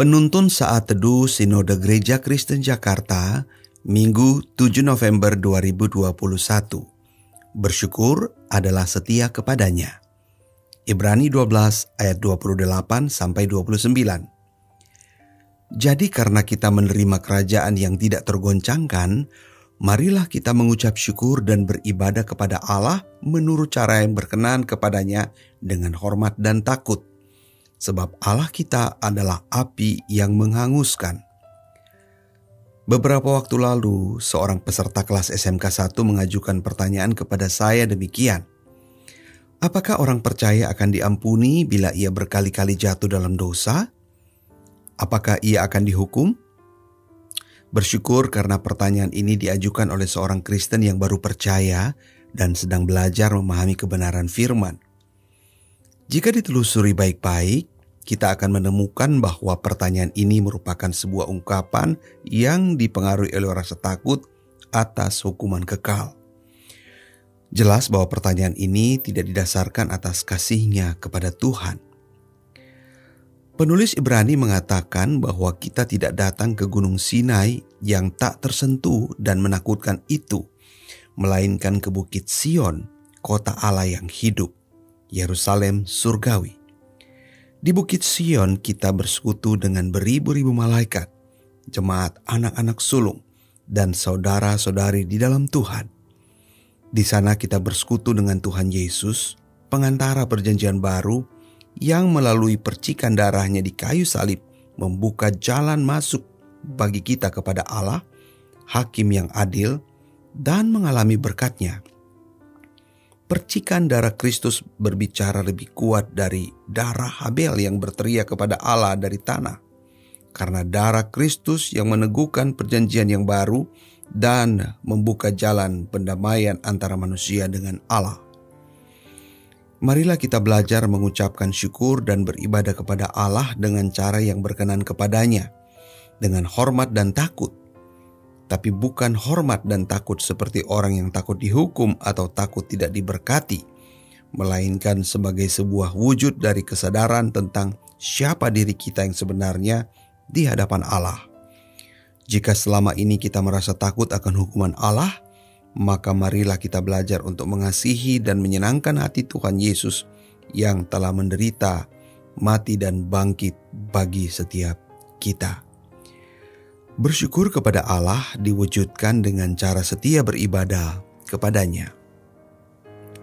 Penuntun Saat Teduh Sinode Gereja Kristen Jakarta, Minggu 7 November 2021. Bersyukur adalah setia kepadanya. Ibrani 12 ayat 28 sampai 29. Jadi karena kita menerima kerajaan yang tidak tergoncangkan, marilah kita mengucap syukur dan beribadah kepada Allah menurut cara yang berkenan kepadanya dengan hormat dan takut sebab Allah kita adalah api yang menghanguskan. Beberapa waktu lalu, seorang peserta kelas SMK 1 mengajukan pertanyaan kepada saya demikian. Apakah orang percaya akan diampuni bila ia berkali-kali jatuh dalam dosa? Apakah ia akan dihukum? Bersyukur karena pertanyaan ini diajukan oleh seorang Kristen yang baru percaya dan sedang belajar memahami kebenaran firman. Jika ditelusuri baik-baik, kita akan menemukan bahwa pertanyaan ini merupakan sebuah ungkapan yang dipengaruhi oleh rasa takut atas hukuman kekal. Jelas bahwa pertanyaan ini tidak didasarkan atas kasihnya kepada Tuhan. Penulis Ibrani mengatakan bahwa kita tidak datang ke Gunung Sinai yang tak tersentuh dan menakutkan itu, melainkan ke Bukit Sion, kota Allah yang hidup, Yerusalem surgawi. Di Bukit Sion kita bersekutu dengan beribu-ribu malaikat, jemaat anak-anak sulung, dan saudara-saudari di dalam Tuhan. Di sana kita bersekutu dengan Tuhan Yesus, pengantara perjanjian baru, yang melalui percikan darahnya di kayu salib membuka jalan masuk bagi kita kepada Allah, hakim yang adil, dan mengalami berkatnya percikan darah Kristus berbicara lebih kuat dari darah Habel yang berteriak kepada Allah dari tanah. Karena darah Kristus yang meneguhkan perjanjian yang baru dan membuka jalan pendamaian antara manusia dengan Allah. Marilah kita belajar mengucapkan syukur dan beribadah kepada Allah dengan cara yang berkenan kepadanya, dengan hormat dan takut tapi bukan hormat dan takut seperti orang yang takut dihukum atau takut tidak diberkati, melainkan sebagai sebuah wujud dari kesadaran tentang siapa diri kita yang sebenarnya di hadapan Allah. Jika selama ini kita merasa takut akan hukuman Allah, maka marilah kita belajar untuk mengasihi dan menyenangkan hati Tuhan Yesus yang telah menderita, mati, dan bangkit bagi setiap kita. Bersyukur kepada Allah diwujudkan dengan cara setia beribadah kepadanya.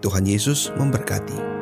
Tuhan Yesus memberkati.